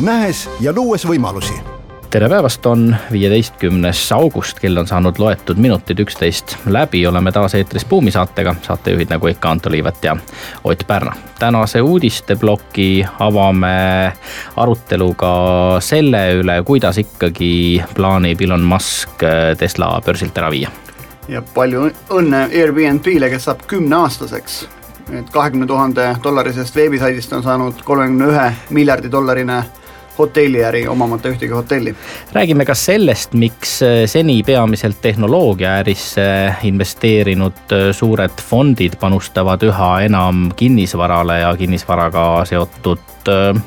nähes ja luues võimalusi tere päevast, on viieteistkümnes august, kell on saanud loetud minutid üksteist läbi, oleme taas eetris Buumi saatega, saatejuhid nagu ikka Anto Liivet ja Ott Pärna. tänase uudisteploki avame aruteluga selle üle, kuidas ikkagi plaanib Elon Musk Tesla börsilt ära viia ja palju õnne Airbnb-le, kes saab kümneaastaseks. et kahekümne tuhande dollarisest veebisaidist on saanud kolmekümne ühe miljardi dollarine hotelliäri, omamata ühtegi hotelli. räägime ka sellest, miks seni peamiselt tehnoloogiaärisse investeerinud suured fondid panustavad üha enam kinnisvarale ja kinnisvaraga seotud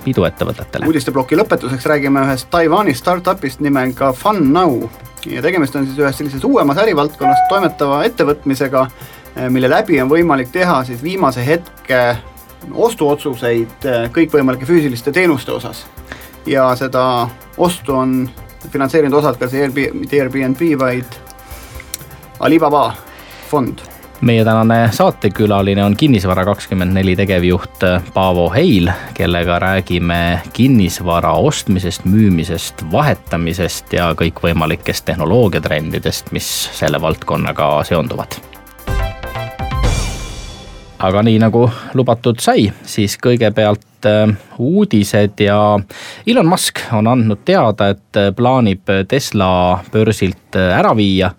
iduettevõtetele. uudisteploki lõpetuseks räägime ühest Taiwan'i startup'ist nimega FunNow ja tegemist on siis ühes sellises uuemas ärivaldkonnas toimetava ettevõtmisega, mille läbi on võimalik teha siis viimase hetke ostuotsuseid kõikvõimalike füüsiliste teenuste osas. Ja seda ostu on finantseerinud osalt ka see Airbnb, mitte Airbnb, vaid Alibaba fond. Meie tänane saatekülaline on Kinnisvara kakskümmend neli tegevjuht Paavo Heil, kellega räägime kinnisvara ostmisest, müümisest, vahetamisest ja kõikvõimalikest tehnoloogiatrendidest, mis selle valdkonnaga seonduvad. Aga nii nagu lubatud sai, siis kõigepealt äh, uudised ja Elon Musk on andnud teada, et äh, plaanib Tesla börsilt äh, ära viia.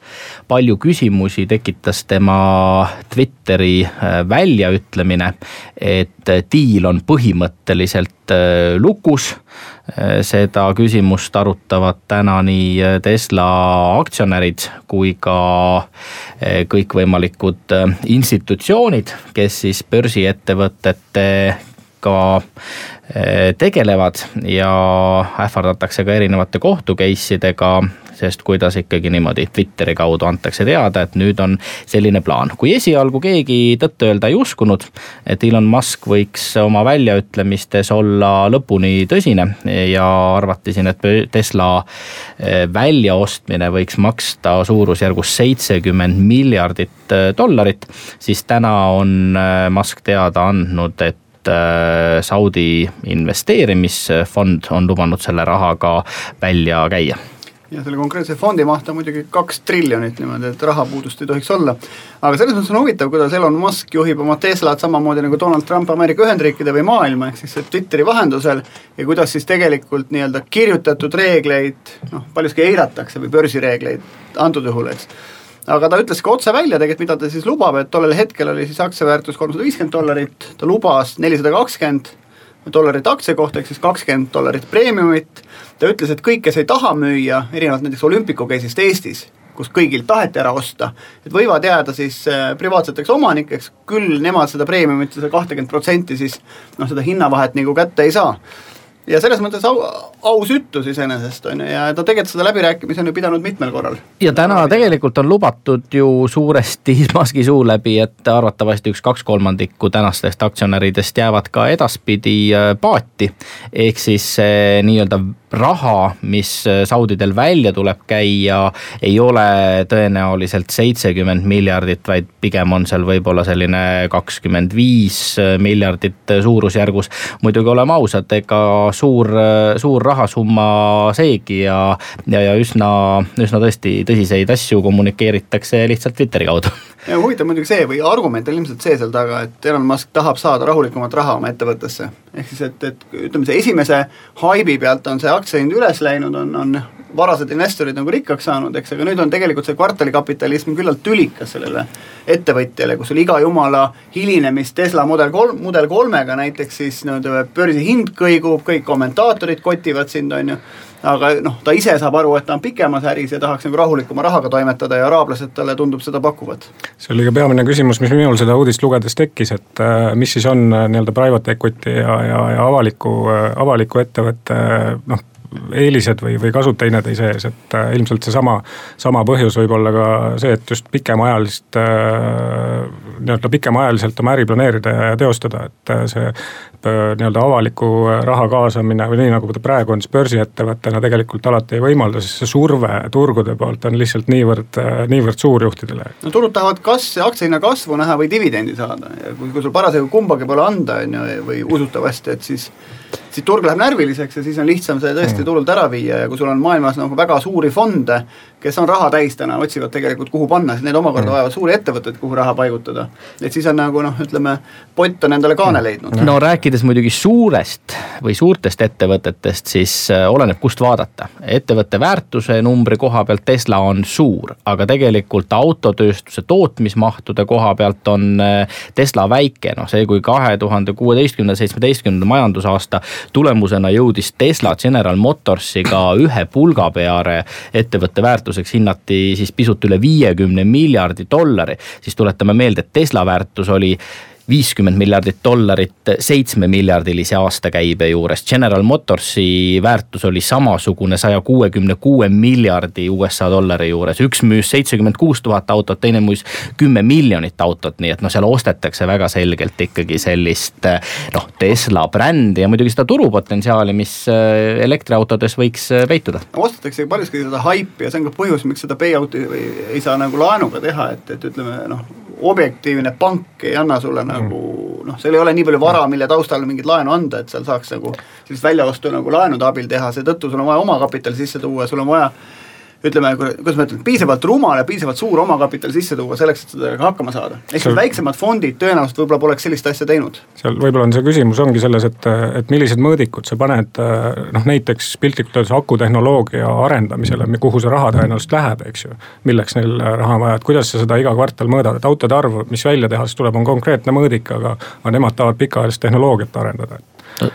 palju küsimusi tekitas tema Twitteri väljaütlemine, et diil on põhimõtteliselt lukus seda küsimust arutavad täna nii Tesla aktsionärid kui ka kõikvõimalikud institutsioonid, kes siis börsiettevõtetega eh, tegelevad ja ähvardatakse ka erinevate kohtu case idega sest kuidas ikkagi niimoodi Twitteri kaudu antakse teada, et nüüd on selline plaan. kui esialgu keegi tõtt-öelda ei uskunud, et Elon Musk võiks oma väljaütlemistes olla lõpuni tõsine ja arvati siin, et Tesla eh, väljaostmine võiks maksta suurusjärgus seitsekümmend miljardit eh, dollarit, siis täna on Musk teada andnud, et Saudi investeerimisfond on lubanud selle raha ka välja käia ja selle konkreetse fondi maht on muidugi kaks triljonit niimoodi, et rahapuudust ei tohiks olla. aga selles mõttes on huvitav, kuidas Elon Musk juhib oma Teslat samamoodi nagu Donald Trump Ameerika Ühendriikide või maailma, ehk siis Twitteri vahendusel. ja kuidas siis tegelikult nii-öelda kirjutatud reegleid noh, paljuski eiratakse või börsireegleid antud juhul, eks aga ta ütles ka otse välja tegelikult, mida ta siis lubab, et tollel hetkel oli siis aktsiaväärtus kolmsada viiskümmend dollarit, ta lubas nelisada kakskümmend dollarit aktsia kohta, ehk siis kakskümmend dollarit preemiumit. ta ütles, et kõik, kes ei taha müüa, erinevalt näiteks Olümpiku case'ist Eestis, kus kõigilt taheti ära osta, et võivad jääda siis äh, privaatseteks omanikeks, küll nemad seda preemiumit, seda kahtekümmet protsenti siis noh, seda hinnavahet nagu kätte ei saa ja selles mõttes au, aus ütlus iseenesest on ju ja ta tegelikult seda läbirääkimisi on ju pidanud mitmel korral. ja täna tegelikult on lubatud ju suuresti Musk'i suu läbi, et arvatavasti üks kaks kolmandikku tänastest aktsionäridest jäävad ka edaspidi äh, paati. ehk siis see nii-öelda raha, mis äh, saudidel välja tuleb käia, ei ole tõenäoliselt seitsekümmend miljardit, vaid pigem on seal võib-olla selline kakskümmend viis äh, miljardit suurusjärgus. muidugi oleme ausad, ega suur, äh, suur rahasumma seegi ja, ja, ja üsna, üsna tõesti tõsiseid asju kommunikeeritakse lihtsalt Twitteri kaudu huvitav muidugi see või argument on ilmselt see seal taga, et Elon Musk tahab saada rahulikumat raha oma ettevõttesse. ehk siis, et, et ütleme, see esimese haibi pealt on see aktsiahind üles läinud, on, on varased investorid nagu rikkaks saanud, eks, aga nüüd on tegelikult see kvartalikapitalism küllalt tülikas sellele ettevõtjale, kus oli iga jumala hilinemist Tesla Model kolm, Model kolmega näiteks siis nii-öelda börsihind kõigub, kõik kommentaatorid kotivad sind, on ju aga noh, ta ise saab aru, et ta on pikemas äris ja tahaks nagu rahulikuma rahaga toimetada ja araablased talle tundub seda pakuvat. See oli ka peamine küsimus, mis minul seda uudist lugedes tekkis, et äh, mis siis on äh, nii-öelda private equity ja, ja, ja avaliku, äh, avaliku ettevõtte noh, eelised või, või kasud teineteise ees, et ilmselt seesama, sama põhjus võib olla ka see, et just pikemaajalist nii-öelda pikemaajaliselt oma äri planeerida ja teostada, et see nii-öelda avaliku raha kaasamine või nii, nagu ta praegu on, siis börsiettevõttena tegelikult alati ei võimalda, sest see surve turgude poolt on lihtsalt niivõrd, niivõrd suur juhtidele. no turud tahavad kas aktsiahinna kasvu näha või dividendi saada ja kui, kui sul parasjagu kumbagi pole anda, on ju, või usutavasti, et siis siis turg läheb närviliseks ja siis on lihtsam see tõesti mm. turult ära viia ja kui sul on maailmas nagu väga suuri fonde, kes on raha täis täna, otsivad tegelikult, kuhu panna, siis need omakorda mm. vajavad suuri ettevõtteid, kuhu raha paigutada. et siis on nagu noh, ütleme, pott on endale kaane mm. leidnud. no rääkides muidugi suurest või suurtest ettevõtetest, siis äh, oleneb, kust vaadata. ettevõtte väärtuse numbri koha pealt Tesla on suur, aga tegelikult autotööstuse tootmismahtude koha pealt on äh, Tesla väike, noh see, kui kahe tuhande kuueteistkümnenda, seitsmeteistkümnenda majandusaasta tulemusena jõudis Tesla General Motorsiga ühe pulga peale. Ettevõtte väärtuseks hinnati siis pisut üle viiekümne miljardi dollari, siis tuletame meelde, et Tesla väärtus oli viiskümmend miljardit dollarit seitsme miljardilise aastakäibe juures. General Motorsi väärtus oli samasugune saja kuuekümne kuue miljardi USA dollari juures, üks müüs seitsekümmend kuus tuhat autot, teine müüs kümme miljonit autot, nii et noh, seal ostetakse väga selgelt ikkagi sellist noh, Tesla brändi ja muidugi seda turupotentsiaali, mis äh, elektriautodes võiks äh, peituda. ostetakse paljuski seda haipi ja see on ka põhjus, miks seda payout'i ei saa nagu laenuga teha, et, et ütleme noh objektiivne pank ei anna sulle mm. Nagu noh, seal ei ole nii palju vara, mille taustal mingit laenu anda, et seal saaks nagu sellist väljaostu nagu laenude abil teha, seetõttu sul on vaja omakapitali sisse tuua, sul on vaja ütleme, kuidas ma ütlen, piisavalt rumal ja piisavalt suur omakapital sisse tuua selleks, et sellega hakkama saada. ehk siis väiksemad fondid tõenäoliselt võib-olla poleks sellist asja teinud. seal võib-olla on see küsimus ongi selles, et, et millised mõõdikud sa paned noh, näiteks piltlikult öeldes akutehnoloogia arendamisele, kuhu see raha tõenäoliselt läheb, eks ju. milleks neil raha on vaja, et kuidas sa seda iga kvartal mõõdad, et autode arv, mis välja tehas tuleb, on konkreetne mõõdik, aga, aga nemad tahavad pikaajalist tehnoloogiat arendada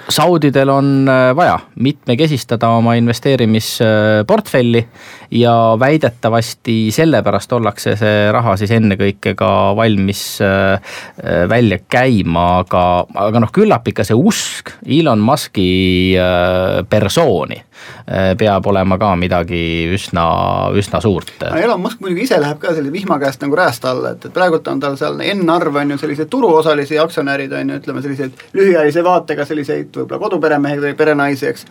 Saudidel on äh, vaja mitmekesistada oma investeerimisportfelli ja väidetavasti sellepärast ollakse see raha siis ennekõike ka valmis äh, äh, välja käima, aga, aga noh, küllap ikka see usk Elon Musk'i persooni peab olema ka midagi üsna, üsna suurt. Elon Musk muidugi ise läheb ka selle vihma käest nagu räästa alla, et, et praegult on tal seal N-arv on ju selliseid turuosalisi aktsionärid on ju, ütleme selliseid lühiajalise vaatega selliseid võib-olla koduperemehi või perenaisi, eks.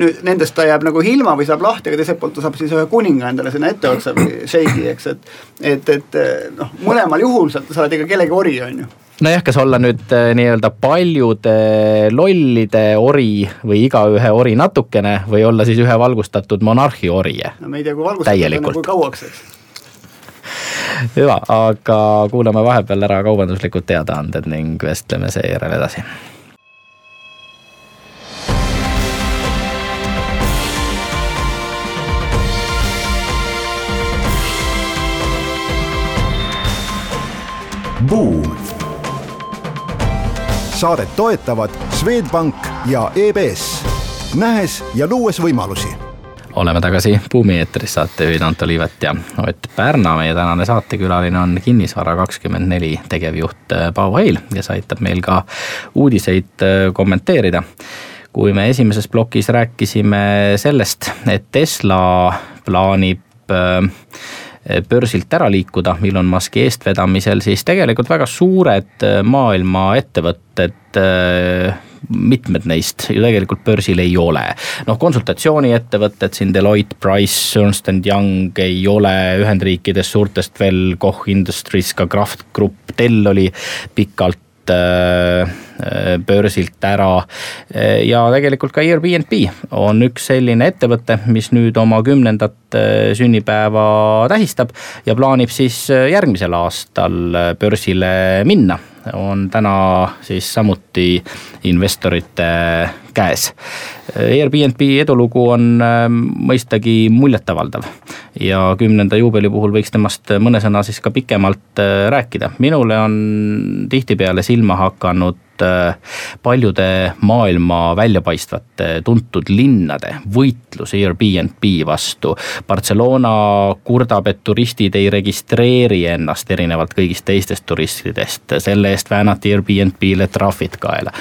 nüüd nendest ta jääb nagu ilma või saab lahti, aga teiselt poolt ta saab siis ühe kuninga endale sinna etteotsa või šeigi, eks, et. et, et noh, mõlemal juhul sa, sa oled ikka kellegi ori, on ju nojah, kas olla nüüd äh, nii-öelda paljude lollide ori või igaühe ori natukene või olla siis ühe valgustatud monarhi ori? no me ei tea, kui valgustatud on ja kui kauaks, eks hüva, aga kuulame vahepeal ära kaubanduslikud teadaanded ning vestleme seejärel edasi Buum. Saadet toetavad Swedbank ja EBS, nähes ja luues võimalusi oleme tagasi Buumi eetris, saatejuhid Anto Liivet ja Ott Pärna. meie tänane saatekülaline on Kinnisvara kakskümmend neli tegevjuht äh, Paavo Heil, kes aitab meil ka uudiseid äh, kommenteerida. kui me esimeses plokis rääkisime sellest, et Tesla plaanib äh, börsilt ära liikuda Elon Musk'i eestvedamisel, siis tegelikult väga suured eh, maailma ettevõtted eh, mitmed neist ju tegelikult börsil ei ole. noh, konsultatsiooniettevõtted siin Deloitte, Price, Ernst and Young ei ole Ühendriikides suurtest veel, Koch Industries, ka Kraft Group, Dell oli pikalt börsilt ära. ja tegelikult ka Airbnb on üks selline ettevõte, mis nüüd oma kümnendat sünnipäeva tähistab ja plaanib siis järgmisel aastal börsile minna on täna siis samuti investorite käes. Airbnb edulugu on ähm, mõistagi muljetavaldav ja kümnenda juubeli puhul võiks temast mõne sõna siis ka pikemalt äh, rääkida. minule on tihtipeale silma hakanud äh, paljude maailma väljapaistvate tuntud linnade võitlus Airbnb vastu. Barcelona kurdab, et turistid ei registreeri ennast erinevalt kõigist teistest turistidest, selle eest väänati Airbnb-le trahvid kaela.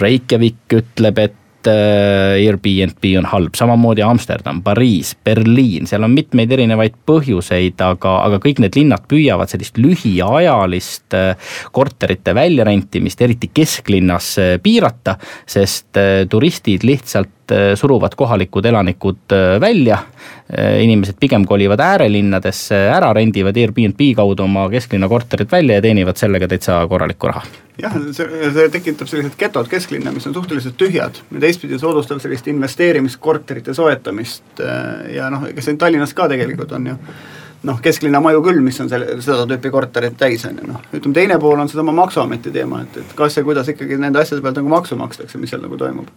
Reykjavik ütleb, et Airbnb on halb, samamoodi Amsterdam, Pariis, Berliin, seal on mitmeid erinevaid põhjuseid, aga, aga kõik need linnad püüavad sellist lühiajalist korterite väljarentimist, eriti kesklinnas piirata, sest turistid lihtsalt suruvad kohalikud elanikud välja. inimesed pigem kolivad äärelinnadesse ära, rendivad Airbnb kaudu oma kesklinna korterid välja ja teenivad sellega täitsa korralikku raha. Jah, see, see tekitab sellised getod kesklinna, mis on suhteliselt tühjad. Ja teistpidi soodustab sellist investeerimist, korterite soetamist ja noh, ega see Tallinnas ka tegelikult on ju noh, kesklinna maju küll, mis on selle, seda tüüpi korterid täis, on ju noh, ütleme teine pool on seesama Maksuameti teema, et, et kas ja kuidas ikkagi nende asjade pealt nagu maksu makstakse, mis seal nagu toimub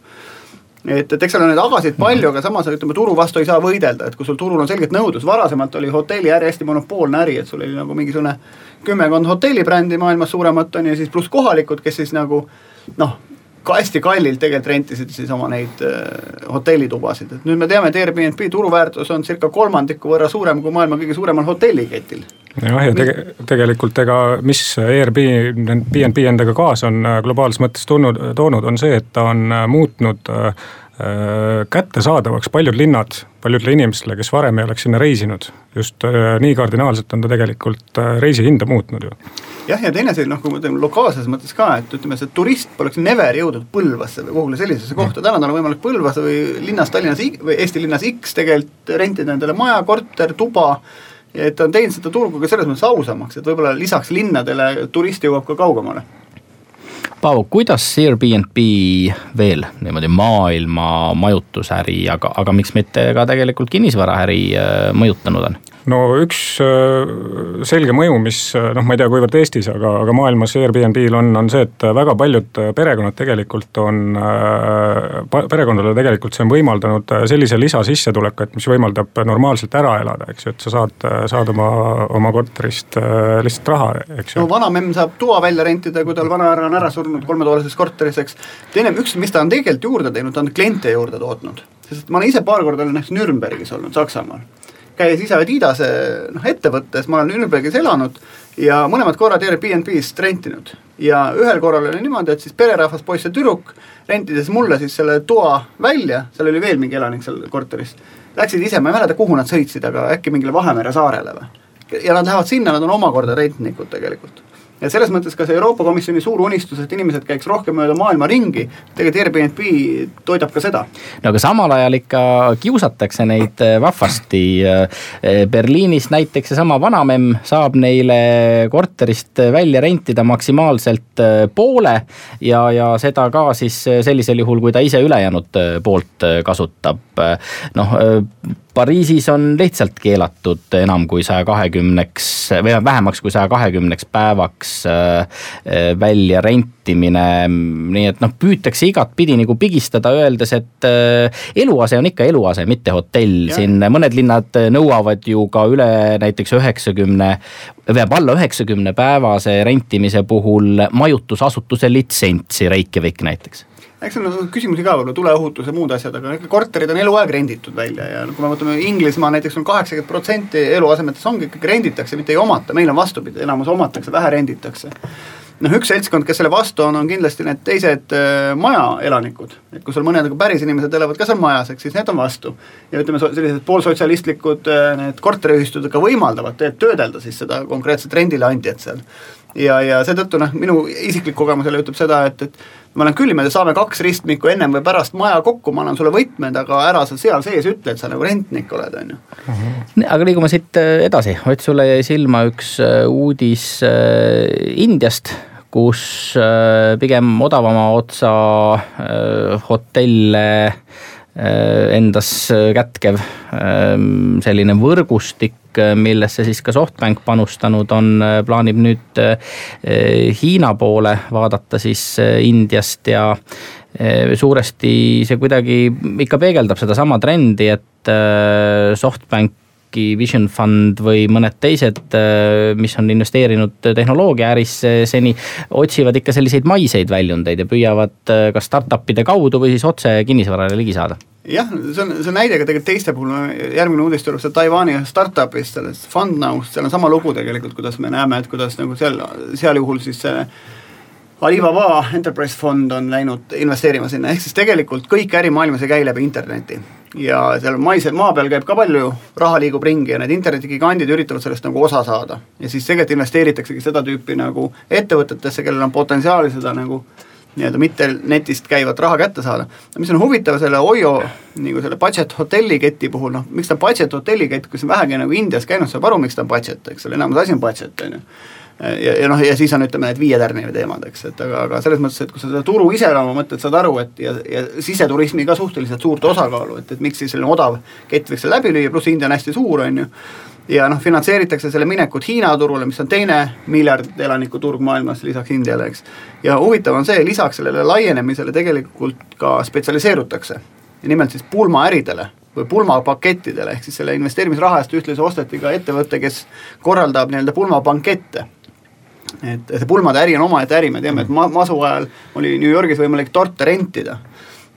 et, et eks seal on neid agasid palju, aga samas ütleme, turu vastu ei saa võidelda, et kui sul turul on selgelt nõudlus, varasemalt oli hotelliäri hästi monopoolne äri, et sul oli nagu mingisugune kümmekond hotellibrändi maailmas suuremat on ju, siis pluss kohalikud, kes siis nagu noh, ka hästi kallilt tegelikult rentisid siis oma neid äh, hotellitubasid, et nüüd me teame, et Airbnb turuväärtus on circa kolmandiku võrra suurem kui maailma kõige suuremal hotelliketil. Jah, ja tege-, tegelikult ega mis Airbnb endaga kaasa on äh, globaalses mõttes tulnud, toonud, on see, et ta on äh, muutnud äh, kättesaadavaks paljud linnad paljudele inimestele, kes varem ei oleks sinna reisinud. just nii kardinaalselt on ta tegelikult äh, reisihinda muutnud ju. jah, ja teine asi noh, kui me ütleme lokaalses mõttes ka, et ütleme, see turist poleks never jõudnud Põlvasse või kuhugile sellisesse kohta, täna tal on võimalik Põlvas või linnas Tallinnas või Eesti linnas X tegelikult rentida endale maja, korter, tuba et ta on teinud seda turgu ka selles mõttes ausamaks, et võib-olla lisaks linnadele turist jõuab ka kaugemale Paavo, kuidas Airbnb veel niimoodi maailma majutusäri, aga, aga miks mitte ka tegelikult kinnisvaraäri äh, mõjutanud on? no üks äh, selge mõju, mis äh, noh, ma ei tea, kuivõrd Eestis, aga, aga maailmas Airbnb-l on, on see, et väga paljud perekonnad tegelikult on, perekondadele tegelikult see on võimaldanud sellise lisasissetulekut, mis võimaldab normaalselt ära elada, eks ju, et sa saad, saad oma, oma korterist lihtsalt raha, eks ju. no vanamemm saab toa välja rentida, kui tal vanahärra on ära surnud kolmetoalises korteris, eks. teine, üks, mis ta on tegelikult juurde teinud, ta on kliente juurde tootnud, sest ma olen ise paar korda olen näiteks Nürnbergis olnud, Saksamaal käies ise Adidase noh ettevõttes, ma olen Nürnbergis elanud ja mõlemad korrad Airbnb-st rentinud. ja ühel korral oli niimoodi, et siis pererahvas, poiss ja tüdruk, rentides mulle siis selle toa välja, seal oli veel mingi elanik seal korteris. Läksid ise, ma ei mäleta, kuhu nad sõitsid, aga äkki mingile Vahemere saarele või? ja nad lähevad sinna, nad on omakorda rentnikud tegelikult ja selles mõttes ka see Euroopa Komisjoni suur unistus, et inimesed käiks rohkem mööda maailma ringi, tegelikult Airbnb toidab ka seda. no aga samal ajal ikka kiusatakse neid äh, vahvasti. Äh, Berliinis näiteks seesama vanamemm saab neile korterist välja rentida maksimaalselt äh, poole ja, ja seda ka siis sellisel juhul, kui ta ise ülejäänud poolt kasutab. noh Pariisis on lihtsalt keelatud enam kui saja kahekümneks või vähemaks kui saja kahekümneks päevaks äh, äh, välja rentimine. nii et noh, püütakse igatpidi nagu pigistada, öeldes, et äh, eluase on ikka eluase, mitte hotell, siin mõned linnad nõuavad ju ka üle näiteks üheksakümne peab alla üheksakümne päevase rentimise puhul majutusasutuse litsentsi, Reykjavik näiteks eks seal on küsimusi ka võib-olla, tuleohutus ja muud asjad, aga korterid on eluaeg renditud välja ja kui me võtame Inglismaa näiteks on kaheksakümmend protsenti eluasemetes ongi ikkagi renditakse, mitte ei omata, meil on vastupidi, enamus omatakse, vähe renditakse. noh, üks seltskond, kes selle vastu on, on kindlasti need teised äh, majaelanikud, et kui sul mõned nagu päris inimesed elavad ka seal majas, eks siis need on vastu. ja ütleme, sellised poolsotsialistlikud äh, need korteriühistud ka võimaldavad töödelda siis seda konkreetset rendileandjat seal ja, ja seetõttu noh, minu isiklik kogemus jälle ütleb seda, et, et ma olen küll, me saame kaks ristmikku ennem või pärast maja kokku, ma annan sulle võtmed, aga ära sa seal sees ütle, et sa nagu rentnik oled, on ju. aga liigume siit äh, edasi, Ott, sulle jäi silma üks äh, uudis äh, Indiast, kus pigem odavama otsa hotelle endas kätkev selline võrgustik millesse siis ka SoftBank panustanud on, äh, plaanib nüüd äh, Hiina poole vaadata siis Indiast ja suuresti see kuidagi ikka peegeldab sedasama trendi, et SoftBank äkki Vision Fund või mõned teised, mis on investeerinud tehnoloogiaärisse seni, otsivad ikka selliseid maiseid väljundeid ja püüavad kas startup'ide kaudu või siis otse kinnisvarale ligi saada jah, see on, see on näide ka tegelikult teiste puhul, järgmine uudis tuleb see Taiwan'i startup'ist, sellest FundNow'st, seal on sama lugu tegelikult, kuidas me näeme, et kuidas nagu seal, seal juhul siis see Alibaba Enterprise fond on läinud investeerima sinna, ehk siis tegelikult kõik ärimaailmas ei käi läbi interneti. ja seal maise, maa peal käib ka palju, raha liigub ringi ja need internetigigandid üritavad sellest nagu osa saada. ja siis tegelikult investeeritaksegi seda tüüpi nagu ettevõtetesse, kellel on potentsiaali seda nagu nii-öelda mitte netist käivat raha kätte saada. mis on huvitav selle Oyo nagu selle budget hotelliketi puhul, noh miks ta on budget hotellikett, kui sa vähegi nagu Indias käinud, saab aru, miks ta on budget, eks ole, enamus asi on budget, on ju ja, ja noh, ja siis on, ütleme, need viietärniga teemad, eks, et aga, aga selles mõttes, et kui sa seda turu iseloomu mõtled, saad aru, et ja, ja siseturismi ka suhteliselt suurt osakaalu, et, et miks siis selline odav kett võiks seal läbi lüüa, pluss India on hästi suur, on ju, ja noh, finantseeritakse selle minekut Hiina turule, mis on teine miljard elaniku turg maailmas lisaks Indiale, eks. ja huvitav on see, lisaks sellele laienemisele tegelikult ka spetsialiseerutakse. nimelt siis pulmaäridele või pulmapakettidele, ehk siis selle investeerimisraha eest ühtlasi osteti ka ettevõte, kes korraldab nii-öelda pulmabankette et see pulmade äri on omaette äri, me teame, et ma-, masu ajal oli New Yorgis võimalik torte rentida.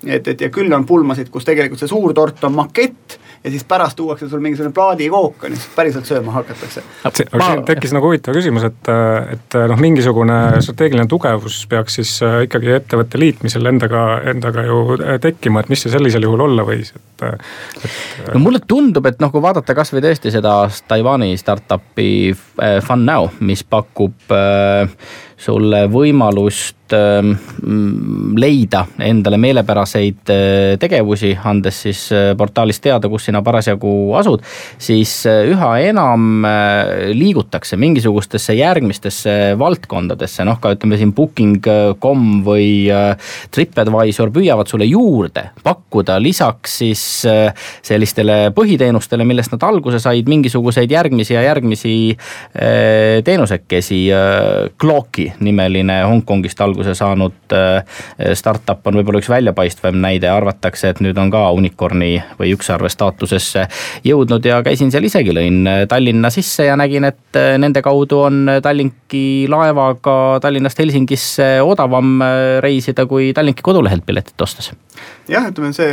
et, et ja küll on pulmasid, kus tegelikult see suur tort on makett ja siis pärast tuuakse sul mingisugune plaadikook on ju, siis päriselt sööma hakatakse. aga siin tekkis nagu huvitav küsimus, et, et noh, mingisugune strateegiline tugevus peaks siis äh, ikkagi ettevõtte liitmisel endaga, endaga ju äh, tekkima, et mis see sellisel juhul olla võis, et, et. no mulle tundub, et noh, kui vaadata kasvõi tõesti seda Taiwan'i startup'i äh, FunNow, mis pakub äh, sulle võimalust ähm, leida endale meelepäraseid äh, tegevusi, andes siis portaalis teada, kus sina parasjagu asud, siis üha enam liigutakse mingisugustesse järgmistesse valdkondadesse, noh ka ütleme siin booking.com või TripAdvisor püüavad sulle juurde pakkuda lisaks siis sellistele põhiteenustele, millest nad alguse said, mingisuguseid järgmisi ja järgmisi teenusekesi, Clocki nimeline Hongkongist alguse saanud äh, startup on võib-olla üks väljapaistvam näide, arvatakse, et nüüd on ka unicorn'i või ükssarve staatusesse jõudnud ja käisin seal isegi, lõin Tallinna sisse ja nägin, et äh, nende kaudu on Tallinki laevaga Tallinnast Helsingisse odavam äh, reisida kui Tallinki kodulehelt piletit ostes. jah, ütleme see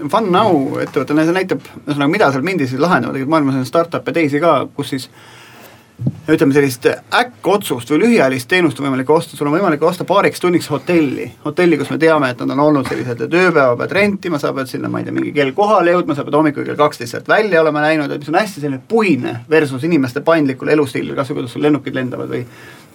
FunNow ettevõte, see näitab, ühesõnaga, mida seal mindis siis lahendavad, tegelikult maailmas on startup'e teisi ka, kus siis ütleme sellist äkkotsust või lühiajalist teenust on võimalik osta, sul on võimalik osta paariks tunniks hotelli. hotelli, kus me teame, et nad on olnud sellised, et ööpäeva pead rentima, sa pead sinna, ma ei tea, mingi kell kohale jõudma, sa pead hommikul kell kaksteist sealt välja olema näinud, et mis on hästi selline puine versus inimeste paindlikul elustiilil, kas või kuidas sul lennukid lendavad või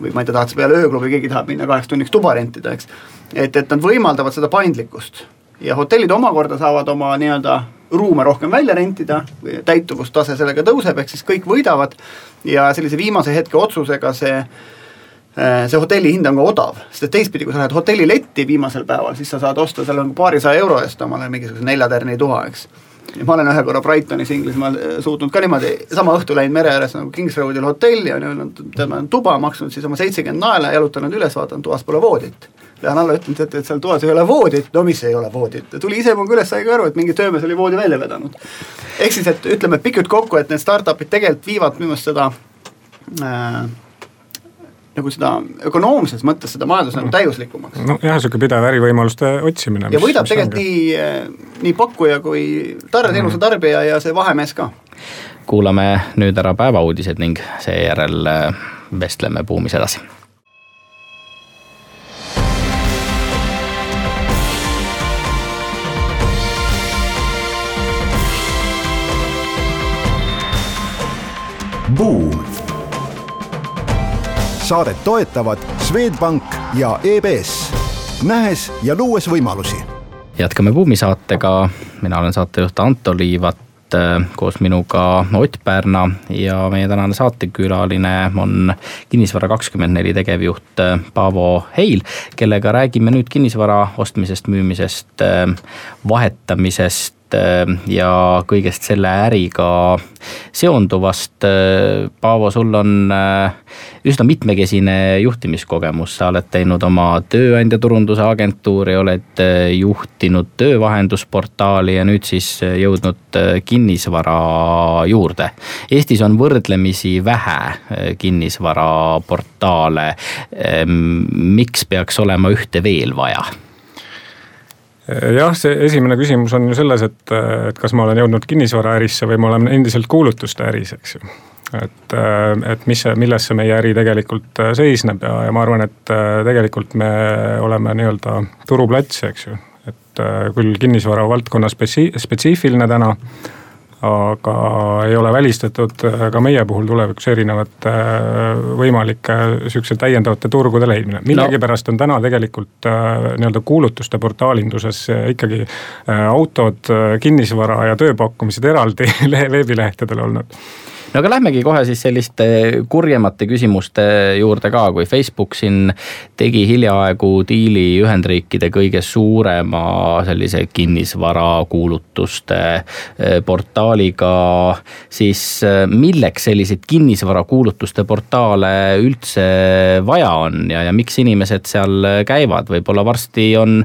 või ma ei tea, tahad sa peale ööklubi, keegi tahab minna kaheks tunniks tuba rentida, eks. et, et nad võimaldavad seda paindlikkust ja hotellid omakorda saavad oma nii-öelda ruume rohkem välja rentida, täituvustase sellega tõuseb, ehk siis kõik võidavad. Ja sellise viimase hetke otsusega see äh, see hotelli hind on ka odav, sest et teistpidi, kui sa lähed hotelliletti viimasel päeval, siis sa saad osta seal paarisaja euro eest omale mingisuguse neljatärni tuha, eks. ma olen ühe korra Brightonis Inglismaal äh, suutnud ka niimoodi sama õhtu läinud mere ääres nagu Kings Roadil hotelli on ju, tead ma olen tuba maksnud siis oma seitsekümmend naela, jalutanud üles, vaatan toas pole voodit Lähen alla, ütlen, et, et seal toas ei ole voodit, no mis ei ole voodit, tuli ise minuga üles, sai ka aru, et mingi töömees oli voodi välja vedanud. ehk siis, et ütleme pikalt kokku, et need startup'id tegelikult viivad minu meelest seda äh, nagu seda ökonoomses mõttes seda majandust nagu täiuslikumaks. nojah, sihuke pidev ärivõimaluste otsimine. ja võidab tegelikult nii, nii pakkuja kui teenuse tarbija ja see vahemees ka. kuulame nüüd ära päevauudised ning seejärel äh, vestleme Buumis edasi Buum. saadet toetavad Swedbank ja EBS, nähes ja luues võimalusi. jätkame Buumi saatega, mina olen saatejuht Anto Liivat koos minuga Ott Pärna ja meie tänane saatekülaline on Kinnisvara kakskümmend neli tegevjuht Paavo Heil, kellega räägime nüüd kinnisvara ostmisest, müümisest, vahetamisest Äh, ja kõigest selle äriga seonduvast. Äh, Paavo, sul on äh, üsna mitmekesine juhtimiskogemus, sa oled teinud oma tööandja turunduse agentuuri, oled juhtinud töövahendusportaali ja nüüd siis jõudnud kinnisvara juurde. Eestis on võrdlemisi vähe kinnisvaraportaale. miks peaks olema ühte veel vaja? Jah, see esimene küsimus on ju selles, et, et kas ma olen jõudnud kinnisvaraärisse või ma olen endiselt kuulutuste äris, eks ju. et, et mis milles see meie äri tegelikult seisneb ja, ja ma arvan, et tegelikult me oleme nii-öelda turuplats, eks ju. et küll kinnisvara valdkonna spetsi-, spetsiifiline täna aga ei ole välistatud äh, ka meie puhul tulevikus erinevate äh, võimalike sihukese täiendavate turgude leidmine. millegipärast on täna tegelikult äh, nii-öelda kuulutuste portaalinduses ikkagi autod, kinnisvara ja tööpakkumised eraldi veebilehtedel olnud no aga lähmegi kohe siis selliste kurjemate küsimuste juurde ka, kui Facebook siin tegi hiljaaegu diili Ühendriikide kõige suurema sellise kinnisvarakuulutuste eh, portaaliga, siis eh, milleks selliseid kinnisvarakuulutuste portaale üldse vaja on ja, ja miks inimesed seal käivad, võib-olla varsti on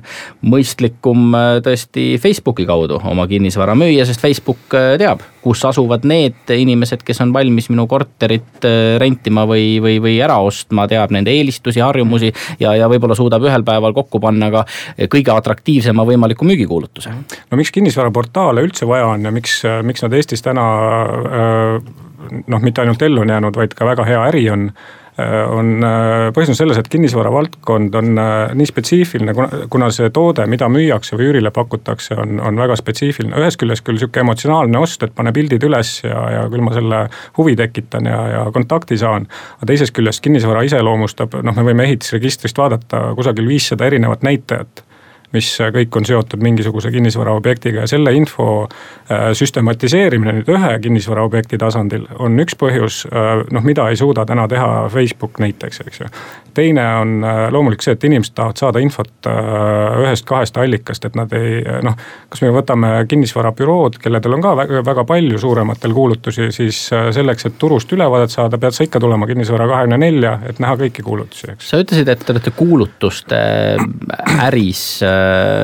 mõistlikum eh, tõesti Facebooki kaudu oma kinnisvara müüa, sest Facebook teab, kus asuvad need inimesed, kes on valmis minu korterit äh, rentima või, või, või ära ostma, teab nende eelistusi, harjumusi ja, ja võib-olla suudab ühel päeval kokku panna ka kõige atraktiivsema võimaliku müügikuulutuse. no miks kinnisvaraportaale üldse vaja on ja miks, miks nad Eestis täna äh, noh, mitte ainult ellu on jäänud, vaid ka väga hea äri on Äh, on, äh, põhjus on selles, et kinnisvara valdkond on äh, nii spetsiifiline, kuna see toode, mida müüakse või üürile pakutakse, on, on väga spetsiifiline. ühest küljest küll sihuke emotsionaalne ost, et pane pildid üles ja, ja küll ma selle huvi tekitan ja, ja kontakti saan. aga teisest küljest kinnisvara iseloomustab, noh, me võime ehitusregistrist vaadata kusagil viissada erinevat näitajat mis kõik on seotud mingisuguse kinnisvaraobjektiga ja selle info äh, süstematiseerimine nüüd ühe kinnisvaraobjekti tasandil on üks põhjus, äh, noh, mida ei suuda täna teha Facebook näiteks, eks ju. teine on äh, loomulik see, et inimesed tahavad saada infot ühest-kahest allikast, et nad ei noh, kas me võtame kinnisvarabürood, kelledel on ka väga, väga palju suurematel kuulutusi, siis selleks, et turust ülevaadet saada, pead sa ikka tulema kinnisvara kahekümne nelja, et näha kõiki kuulutusi, eks. sa ütlesid, et te olete kuulutuste äris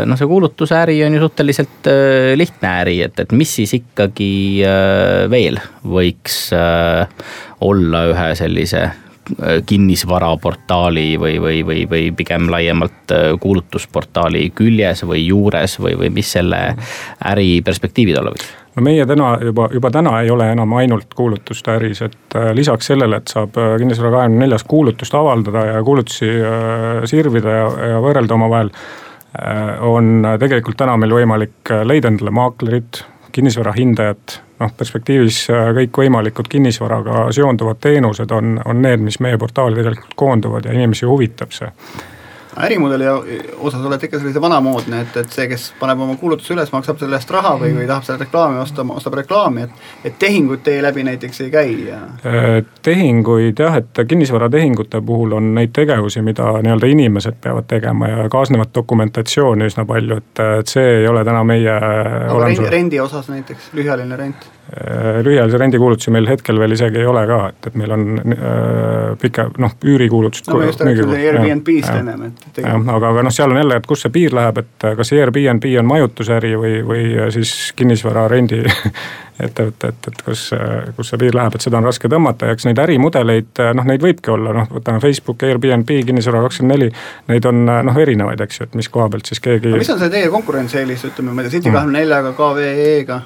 noh, see kuulutusäri on ju suhteliselt äh, lihtne äri, et, et mis siis ikkagi äh, veel võiks äh, olla ühe sellise kinnisvaraportaali või, või, või, või pigem laiemalt kuulutusportaali küljes või juures või, või mis selle äri perspektiivid olla võiks? no meie täna juba, juba täna ei ole enam ainult kuulutuste äris, et lisaks sellele, et saab kinnisvara kahekümne neljas kuulutust avaldada ja kuulutusi sirvida ja, ja võrrelda omavahel Äh, on tegelikult täna meil võimalik äh, leida endale maaklerit, kinnisvara hindajat, noh perspektiivis äh, kõikvõimalikud kinnisvaraga seonduvad teenused on, on need, mis meie portaali tegelikult koonduvad ja inimesi huvitab see ärimudeli osas olete ikka sellise vanamoodne, et, et see, kes paneb oma kuulutuse üles, maksab selle eest raha või, või tahab selle reklaami osta, ostab reklaami, et. et tehinguid teie läbi näiteks ei käi ja. Äh, tehinguid jah, et kinnisvaratehingute puhul on neid tegevusi, mida nii-öelda inimesed peavad tegema ja kaasnevat dokumentatsiooni üsna palju, et, et see ei ole täna meie. aga rendi, rendi osas näiteks, lühiajaline rent Äh, lühiajalise rendikuulutusi meil hetkel veel isegi ei ole ka, et, et meil on äh, pika noh, üürikuulutused. no me just rääkisime Airbnb-st ennem, et. Aga, aga noh, seal on jälle, et kus see piir läheb, et kas Airbnb on majutusäri või, või siis kinnisvara rendi ettevõte, et, et kus, kus see piir läheb, et seda on raske tõmmata ja eks neid ärimudeleid, noh neid võibki olla, noh võtame Facebook, Airbnb, Kinnisvara kakskümmend neli. Neid on noh erinevaid, eks ju, et mis koha pealt siis keegi. mis on see teie konkurentsieelis, ütleme, ma ei tea, City kahekümne neljaga, KVE-ga?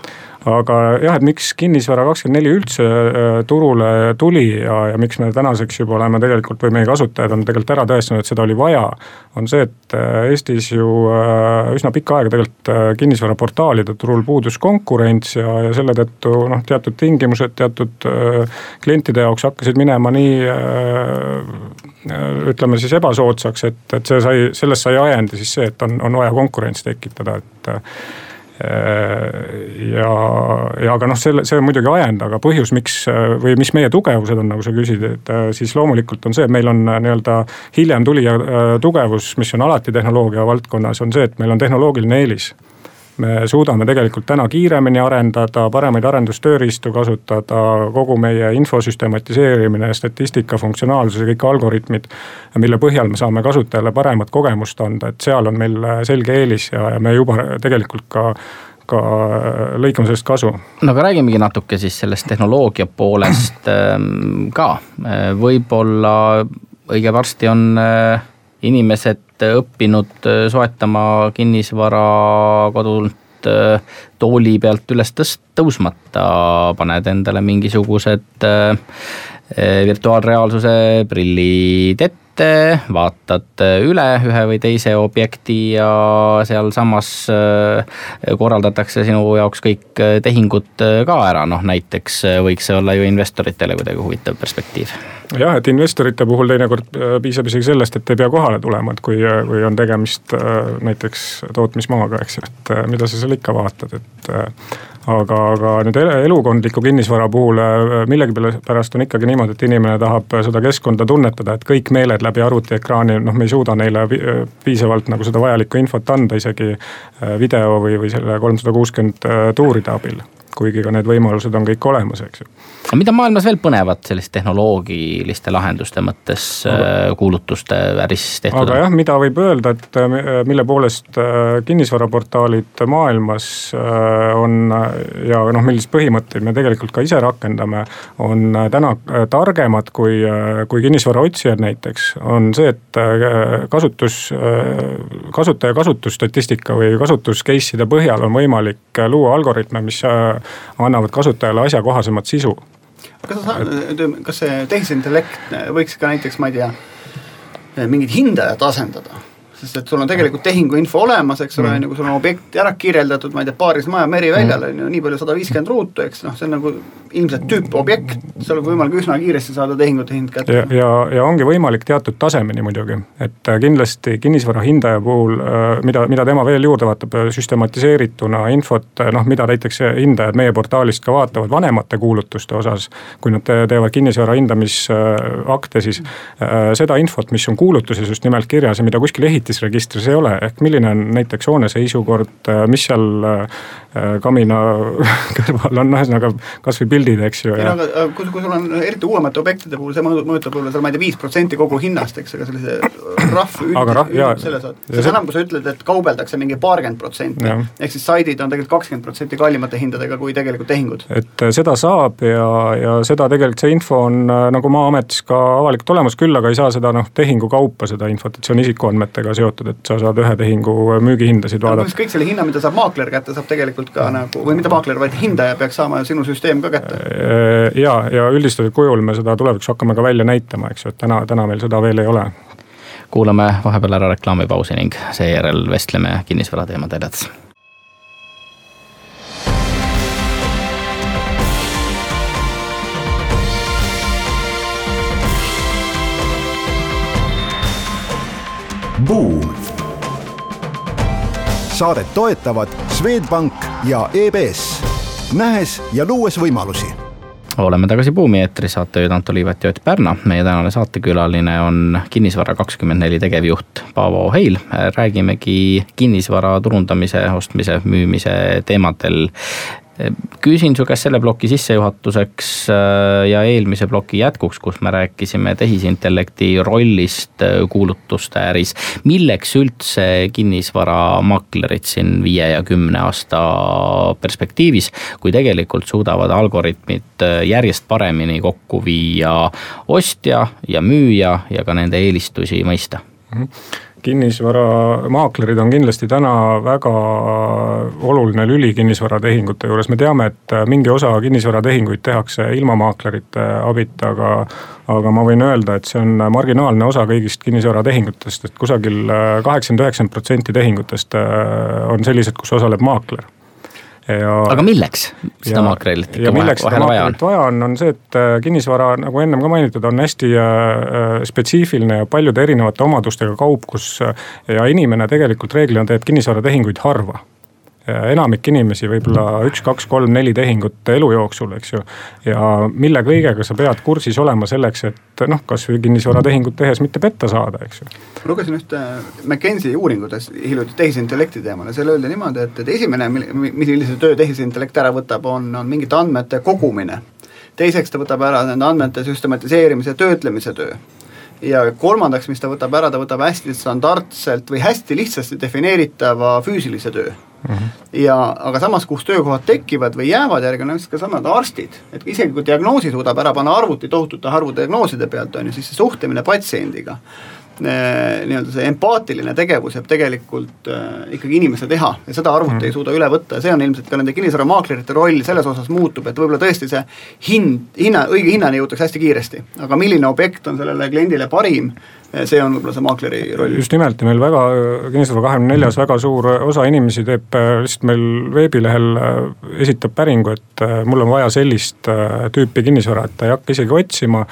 Aga jah, et miks kinnisvara kakskümmend neli üldse äh, turule tuli ja, ja miks me tänaseks juba oleme tegelikult või meie kasutajad on tegelikult ära tõestanud, et seda oli vaja. on see, et äh, Eestis ju äh, üsna pikka aega tegelikult kinnisvaraportaalide turul puudus konkurents ja, ja selle tõttu noh, teatud tingimused teatud klientide jaoks hakkasid minema nii ütleme siis ebasoodsaks, et, et see sai, sellest sai ajendi siis see, et on, on vaja konkurentsi tekitada, et ja, ja aga noh, selle, see on muidugi ajend, aga põhjus, miks või mis meie tugevused on, nagu sa küsid, et äh, siis loomulikult on see, et meil on äh, nii-öelda hiljem tulija tugevus, mis on alati tehnoloogia valdkonnas, on see, et meil on tehnoloogiline eelis me suudame tegelikult täna kiiremini arendada, paremaid arendustööriistu kasutada, kogu meie info süstematiseerimine, statistika funktsionaalsus ja kõik algoritmid. mille põhjal me saame kasutajale paremat kogemust anda, et seal on meil selge eelis ja, ja me juba tegelikult ka ka lõikame sellest kasu. no aga räägimegi natuke siis sellest tehnoloogia poolest ähm, ka, võib-olla õige varsti on äh, inimesed õppinud äh, soetama kinnisvara kodult äh, tooli pealt üles tõst-, tõusmata, paned endale mingisugused äh, virtuaalreaalsuse prillid ette ette, vaatad üle ühe või teise objekti ja sealsamas äh, korraldatakse sinu jaoks kõik äh, tehingud äh, ka ära, noh näiteks võiks see olla ju investoritele kuidagi huvitav perspektiiv. Jah, et investorite puhul teinekord piisab isegi sellest, et ei pea kohale tulema, et kui, kui on tegemist näiteks tootmismaaga, eks ju, et mida sa seal ikka vaatad, et aga, aga nüüd elukondliku kinnisvara puhul äh, millegipärast on ikkagi niimoodi, et inimene tahab seda keskkonda tunnetada, et kõik meeled läbi arvutiekraani, noh, me ei suuda neile piisavalt nagu seda vajalikku infot anda isegi äh, video või, või selle kolmsada kuuskümmend äh, tuuride abil kuigi ka need võimalused on kõik olemas, eks ju. aga mida maailmas veel põnevat selliste tehnoloogiliste lahenduste mõttes aga, äh, kuulutuste äris tehtud on? aga jah, mida võib öelda, et äh, mille poolest äh, kinnisvaraportaalid maailmas on ja noh, milliseid põhimõtteid me tegelikult ka ise rakendame, on täna targemad kui, kui kinnisvaraotsijad näiteks, on see, et kasutus, kasutaja kasutusstatistika või kasutus case'ide põhjal on võimalik luua algoritme, mis annavad kasutajale asjakohasemat sisu. kas sa saad, kas see tehisintellekt võiks ka näiteks, ma ei tea, mingit hindajat asendada? Sest et sul on tegelikult tehinguinfo olemas, eks ole, mm. on ju, kui sul on objekt ära kirjeldatud, ma ei tea, paaris maja meriväljal on ju, nii palju sada viiskümmend ruutu, eks noh, see on nagu ilmselt tüüpobjekt, seal on võimalik üsna kiiresti saada tehingute hind kätte. ja, ja, ja ongi võimalik teatud tasemeni muidugi, et äh, kindlasti kinnisvara hindaja puhul, äh, mida, mida tema veel juurde vaatab, äh, süstematiseerituna infot, noh, mida näiteks hindajad meie portaalist ka vaatavad vanemate kuulutuste osas. kui nad teevad kinnisvara hindamisakte, siis seda infot, mis on kuulutuses just nimelt kirjas ja mida kuskil ehitisregistris ei ole, ehk milline on näiteks hoone seisukord, mis seal kamina kõrval on, ühesõnaga kasvõi pildid, eks ju. ei no aga kui, kui sul on eriti uuemate objektide puhul, see mõjutab võib-olla seal, ma ei tea, viis protsenti kogu hinnast, eks, aga sellise rahv üld, selle saad, seda enam, kui sa ütled, et kaubeldakse mingi paarkümmend protsenti. ehk siis saidid on tegelikult kakskümmend protsenti kallimate hindadega kui tegelikult tehingud. et äh, seda saab ja, ja seda tegelikult see info on äh, nagu Maa-ametis ka avalikult olemas, küll aga ei saa seda noh, tehingu kaupa seda infot, et see on isikuandmetega seotud, et sa saad ühe tehingu müügihindasid vaadata. kõik selle hinna, mida saab maakler kätte, saab tegelikult ka nagu, või mitte maakler, vaid hindaja peaks saama sinu süsteem ka kätte Äh, ja, ja üldistatud kujul me seda tulevikus hakkame ka välja näitama, eks ju, et täna, täna meil seda veel ei ole. kuulame vahepeal ära reklaamipausi ning seejärel vestleme kinnisvara teemadel edasi. Buum. Saadet toetavad Swedbank ja EBS nähes ja luues võimalusi oleme tagasi Buumi eetris, saatejuhid Anto Liivet ja Ott Pärna. meie tänane saatekülaline on Kinnisvara kakskümmend neli tegevjuht Paavo Heil. räägimegi kinnisvara turundamise, ostmise, müümise teemadel küsin su käest selle ploki sissejuhatuseks äh, ja eelmise ploki jätkuks, kus me rääkisime tehisintellekti rollist äh, kuulutuste äris. milleks üldse kinnisvaramaklerid siin viie ja kümne aasta perspektiivis, kui tegelikult suudavad algoritmid äh, järjest paremini kokku viia ostja ja müüja ja ka nende eelistusi mõista mm? -hmm kinnisvaramaaklerid on kindlasti täna väga oluline lüli kinnisvaratehingute juures, me teame, et mingi osa kinnisvaratehinguid tehakse ilma maaklerite abita, aga aga ma võin öelda, et see on marginaalne osa kõigist kinnisvaratehingutest, et kusagil kaheksakümmend, üheksakümmend protsenti tehingutest on sellised, kus osaleb maakler ja. aga milleks seda maaklerit ikka milleks seda maaklerit vaja on, on see, et äh, kinnisvara, nagu ennem ka mainitud, on hästi äh, äh, spetsiifiline ja paljude erinevate omadustega kaup, kus ja inimene tegelikult reeglina teeb kinnisvaratehinguid harva enamik inimesi võib-olla üks, kaks, kolm, neli tehingut elu jooksul, eks ju. ja mille kõigega sa pead kursis olema selleks, et noh, kasvõi kinnisvaratehingut tehes mitte petta saada, eks ju. lugesin ühte McKenzie uuringutes hiljuti tehisintellekti teemal ja seal öeldi niimoodi, et, et esimene, millise töö tehisintellekt ära võtab, on, on mingite andmete kogumine. teiseks ta võtab ära nende andmete süstematiseerimise, töötlemise töö ja kolmandaks, mis ta võtab ära, ta võtab hästi standardselt või hästi lihtsasti defineeritava füüsilise töö. Mm -hmm. ja aga samas, kus töökohad tekivad või jäävad järgi, on näiteks ka samad arstid, et isegi kui diagnoosi suudab ära panna arvuti tohutute arvu diagnooside pealt, on ju, siis see suhtlemine patsiendiga nii-öelda see empaatiline tegevus jääb tegelikult äh, ikkagi inimese teha ja seda arvuti mm. ei suuda üle võtta ja see on ilmselt ka nende kinnisvaramaaklerite roll selles osas muutub, et võib-olla tõesti see hind, hinna, õige hinnani jõutakse hästi kiiresti, aga milline objekt on sellele kliendile parim, see on võib-olla see maakleri roll. just nimelt ja meil väga, Kinnisvara kahekümne neljas väga suur osa inimesi teeb äh, lihtsalt meil veebilehel, äh, esitab päringu, et äh, mul on vaja sellist tüüpi kinnisvara, et ta ei hakka isegi otsima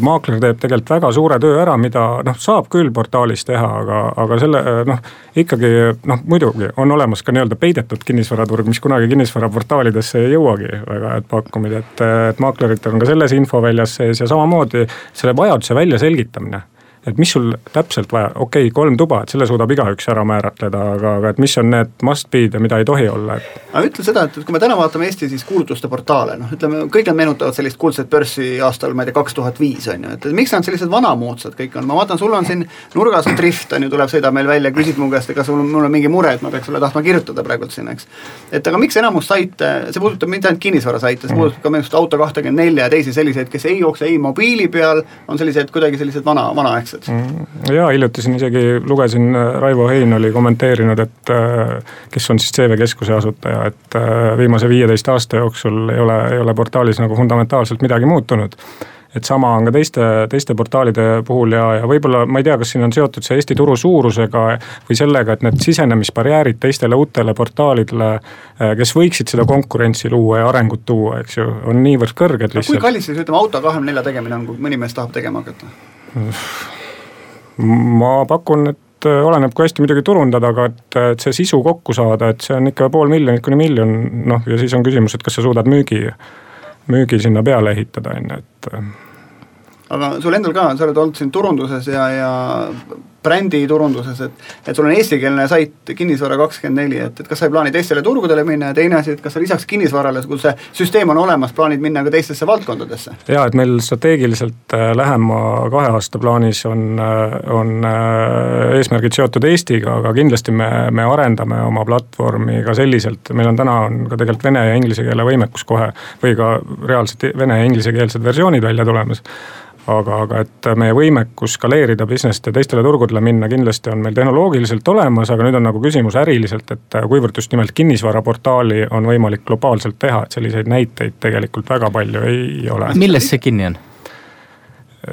maakler teeb tegelikult väga suure töö ära, mida noh, saab küll portaalis teha, aga, aga selle noh, ikkagi noh, muidugi on olemas ka nii-öelda peidetud kinnisvaraturg, mis kunagi kinnisvaraportaalidesse ei jõuagi väga head pakkumid, et, et maakleritel on ka selles infoväljas sees ja samamoodi selle vajaduse väljaselgitamine et mis sul täpselt vaja, okei okay,, kolm tuba, et selle suudab igaüks ära määratleda, aga, aga et mis on need must be'd ja mida ei tohi olla, et. aga ütle seda, et kui me täna vaatame Eesti siis kuulutuste portaale, noh ütleme, kõik nad meenutavad sellist kuldset börssi aastal, ma ei tea, kaks tuhat viis on ju, et miks nad sellised vanamoodsad kõik on, ma vaatan, sul on siin nurgas on drift on ju, tuleb, sõidab meil välja, küsib mu käest, ega sul, mul on mingi mure, et ma peaks sulle tahtma kirjutada praegult siin, eks. et aga miks enamus saite, see puudutab mitte ainult kinnisvarasaite, see puudutab ka minu arust Auto kahtekümmend nelja ja teisi selliseid, kes ei jookse ei mobiili peal, on sellised kuidagi sellised vana, vanaaegsed mm ja hiljuti siin isegi lugesin, äh, Raivo Hein oli kommenteerinud, et äh, kes on siis CV Keskuse asutaja, et äh, viimase viieteist aasta jooksul ei ole, ei ole portaalis nagu fundamentaalselt midagi muutunud et sama on ka teiste, teiste portaalide puhul ja, ja võib-olla ma ei tea, kas siin on seotud see Eesti turu suurusega või sellega, et need sisenemisbarjäärid teistele uutele portaalidele, kes võiksid seda konkurentsi luua ja arengut tuua, eks ju, on niivõrd kõrged lihtsalt. kui kallis siis ütleme auto kahekümne nelja tegemine on, kui mõni mees tahab tegema hakata? Ma pakun, et äh, oleneb, kui hästi muidugi turundada, aga et, et see sisu kokku saada, et see on ikka pool miljonit kuni miljon, noh ja siis on küsimus, et kas sa suudad müügi, müügi sinna peale ehitada, on ju, et. Aga sul endal ka, sa oled olnud siin turunduses ja, ja bränditurunduses, et et sul on eestikeelne sait Kinnisvara kakskümmend neli, et, et kas sa ei plaani teistele turgudele minna ja teine asi, et kas sa lisaks kinnisvarale, kui see süsteem on olemas, plaanid minna ka teistesse valdkondadesse? jaa, et meil strateegiliselt äh, lähema kahe aasta plaanis on, äh, on äh, eesmärgid seotud Eestiga, aga kindlasti me, me arendame oma platvormi ka selliselt, meil on täna on ka tegelikult vene ja inglise keele võimekus kohe või ka reaalselt vene ja inglisekeelsed versioonid välja tulemas aga, aga et meie võimekus skaleerida business'it ja teistele turgudele minna kindlasti on meil tehnoloogiliselt olemas, aga nüüd on nagu küsimus äriliselt, et kuivõrd just nimelt kinnisvaraportaali on võimalik globaalselt teha, et selliseid näiteid tegelikult väga palju ei ole. milles see kinni on?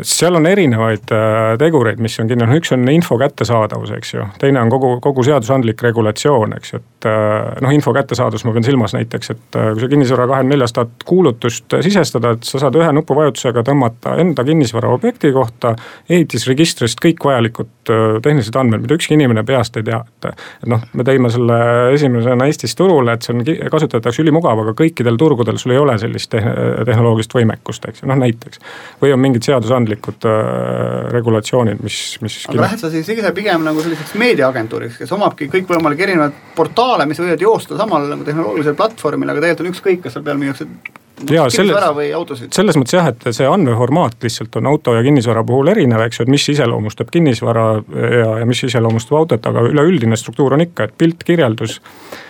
Seal on erinevaid äh, tegureid, mis on kinni, üks on info kättesaadavus, eks ju, teine on kogu, kogu seadusandlik regulatsioon, eks ju, et äh, noh, info kättesaadavus, ma pean silmas näiteks, et äh, kui sa kinnisvara kahekümne neljas tahad kuulutust sisestada, et sa saad ühe nupuvajutusega tõmmata enda kinnisvara objekti kohta ehitisregistrist kõik vajalikud tehnilised andmed, mida ükski inimene peast ei tea, et. et noh, me tõime selle esimesena Eestis turule, et see on, kasutatakse ülimugav, aga kõikidel turgudel sul ei ole sellist tehnoloogilist võimekust, eks ju, noh näiteks. või on mingid seadusandlikud seadusandlikud äh, regulatsioonid, mis, mis. aga lähed sa siis ise pigem nagu selliseks meediaagentuuriks, kes omabki kõikvõimalikke erinevaid portaale, mis võivad joosta samal nagu tehnoloogilisel platvormil, aga tegelikult on ükskõik, kas seal peal müüakse no, ja selles, selles mõttes jah, et see andmeformaat lihtsalt on auto ja kinnisvara puhul erinev, eks ju, et mis iseloomustab kinnisvara ja, ja mis iseloomustab autot, aga üleüldine struktuur on ikka, et pilt, kirjeldus äh,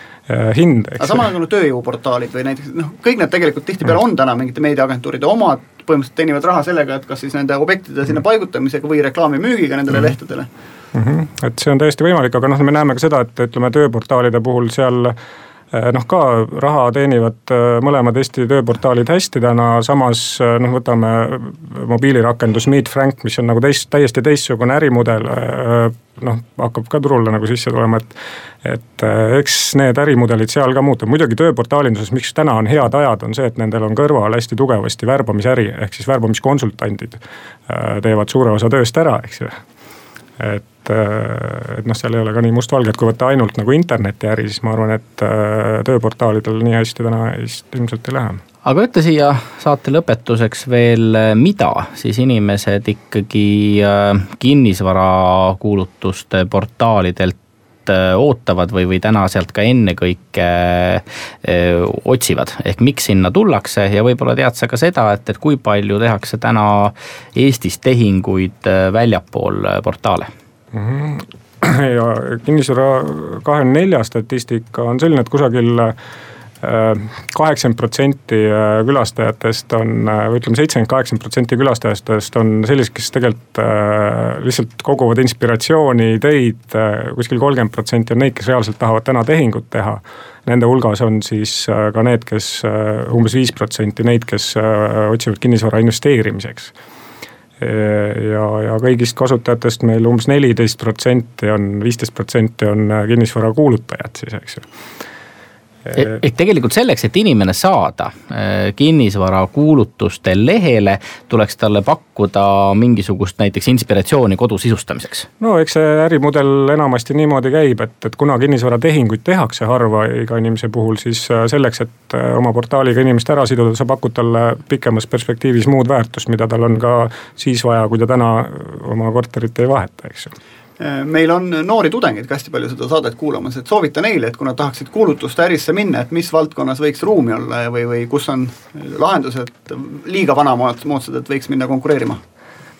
hind. aga samal ajal nagu tööjõuportaalid või näiteks noh, kõik need tegelikult tihtipeale mm. on täna mingite meediaagentuuride omad põhimõtteliselt teenivad raha sellega, et kas siis nende objektide sinna paigutamisega või reklaamimüügiga nendele mm lehtedele mm. -hmm. et see on täiesti võimalik, aga noh, me näeme ka seda, et ütleme tööportaalide puhul seal Eh, noh, ka raha teenivad eh, mõlemad Eesti tööportaalid hästi täna, samas eh, noh, võtame mobiilirakendus Meet Frank, mis on nagu teist, täiesti teistsugune ärimudel. noh, hakkab ka turule nagu sisse tulema, et, et eks need ärimudelid seal ka muutuvad, muidugi tööportaalinduses, miks täna on head ajad, on see, et nendel on kõrval hästi tugevasti värbamisäri, ehk siis värbamiskonsultandid teevad suure osa tööst ära, eks ju et äh, et noh, seal ei ole ka nii mustvalge, et kui võtta ainult nagu internetiäri, siis ma arvan, et äh, tööportaalidel nii hästi täna vist ilmselt ei lähe. Aga ütle siia saate lõpetuseks veel, mida siis inimesed ikkagi äh, kinnisvarakuulutuste portaalidelt ootavad või, või täna sealt ka ennekõike otsivad, ehk miks sinna tullakse? Ja võib-olla tead sa ka seda, et, et kui palju tehakse täna Eestis tehinguid väljapool portaale. ja kinnisvara kahekümne nelja statistika on selline, et kusagil kaheksakümmend protsenti külastajatest on, või ütleme, seitsekümmend, kaheksakümmend protsenti külastajatest on sellised, kes tegelikult lihtsalt koguvad inspiratsiooni, ideid. kuskil kolmkümmend protsenti on neid, kes reaalselt tahavad täna tehingut teha. Nende hulgas on siis ka need, kes umbes viis protsenti neid, kes otsivad kinnisvara investeerimiseks ja, ja kõigist kasutajatest meil umbes neliteist protsenti on, viisteist protsenti on kinnisvara kuulutajad siis, eks ju ehk tegelikult selleks, et inimene saada äh, kinnisvarakuulutuste lehele, tuleks talle pakkuda mingisugust näiteks inspiratsiooni kodu sisustamiseks. no eks see ärimudel enamasti niimoodi käib, et, et kuna kinnisvaratehinguid tehakse harva iga inimese puhul, siis äh, selleks, et äh, oma portaaliga inimest ära siduda, sa pakud talle pikemas perspektiivis muud väärtust, mida tal on ka siis vaja, kui ta täna oma korterit ei vaheta, eks ju meil on noori tudengeid ka hästi palju seda saadet kuulamas, et soovita neile, et kui nad tahaksid kuulutuste ärisse minna, et mis valdkonnas võiks ruumi olla või, või kus on lahendused liiga vanamoodsad, et võiks minna konkureerima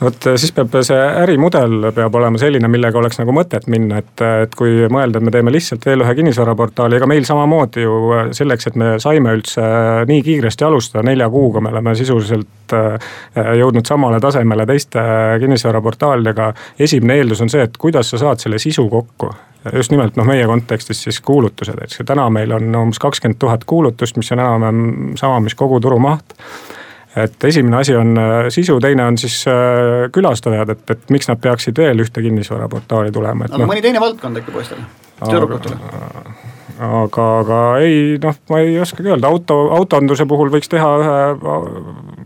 vot äh, siis peab see ärimudel peab olema selline, millega oleks nagu mõtet minna, et, et kui mõelda, et me teeme lihtsalt veel ühe kinnisvaraportaali, ega meil samamoodi ju äh, selleks, et me saime üldse äh, nii kiiresti alustada, nelja kuuga me oleme sisuliselt jõudnud samale tasemele teiste kinnisvaraportaalidega. esimene eeldus on see, et kuidas sa saad selle sisu kokku. Just nimelt noh, meie kontekstis siis kuulutused, eks. Ju, täna meil on umbes kakskümmend tuhat kuulutust, mis on enam-vähem sama, mis kogu turumaht et esimene asi on äh, sisu, teine on siis äh, külastajad, et, et miks nad peaksid veel ühte kinnisvaraportaali tulema, et aga no, mõni teine valdkond äkki poistele, tüdrukutele? aga, aga ei noh, ma ei oskagi öelda, auto, autonduse puhul võiks teha ühe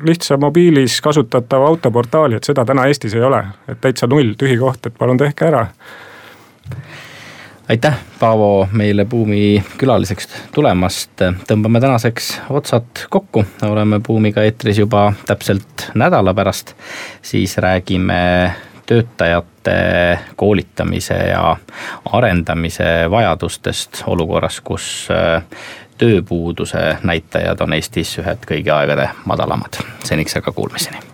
lihtsa mobiilis kasutatava autoportaali, et seda täna Eestis ei ole. et täitsa null, tühi koht, et palun tehke ära aitäh, Paavo, meile Buumi külaliseks tulemast. tõmbame tänaseks otsad kokku, oleme Buumiga eetris juba täpselt nädala pärast. siis räägime töötajate koolitamise ja arendamise vajadustest olukorras, kus äh, tööpuuduse näitajad on Eestis ühed kõigi aegade madalamad. seniks aga kuulmiseni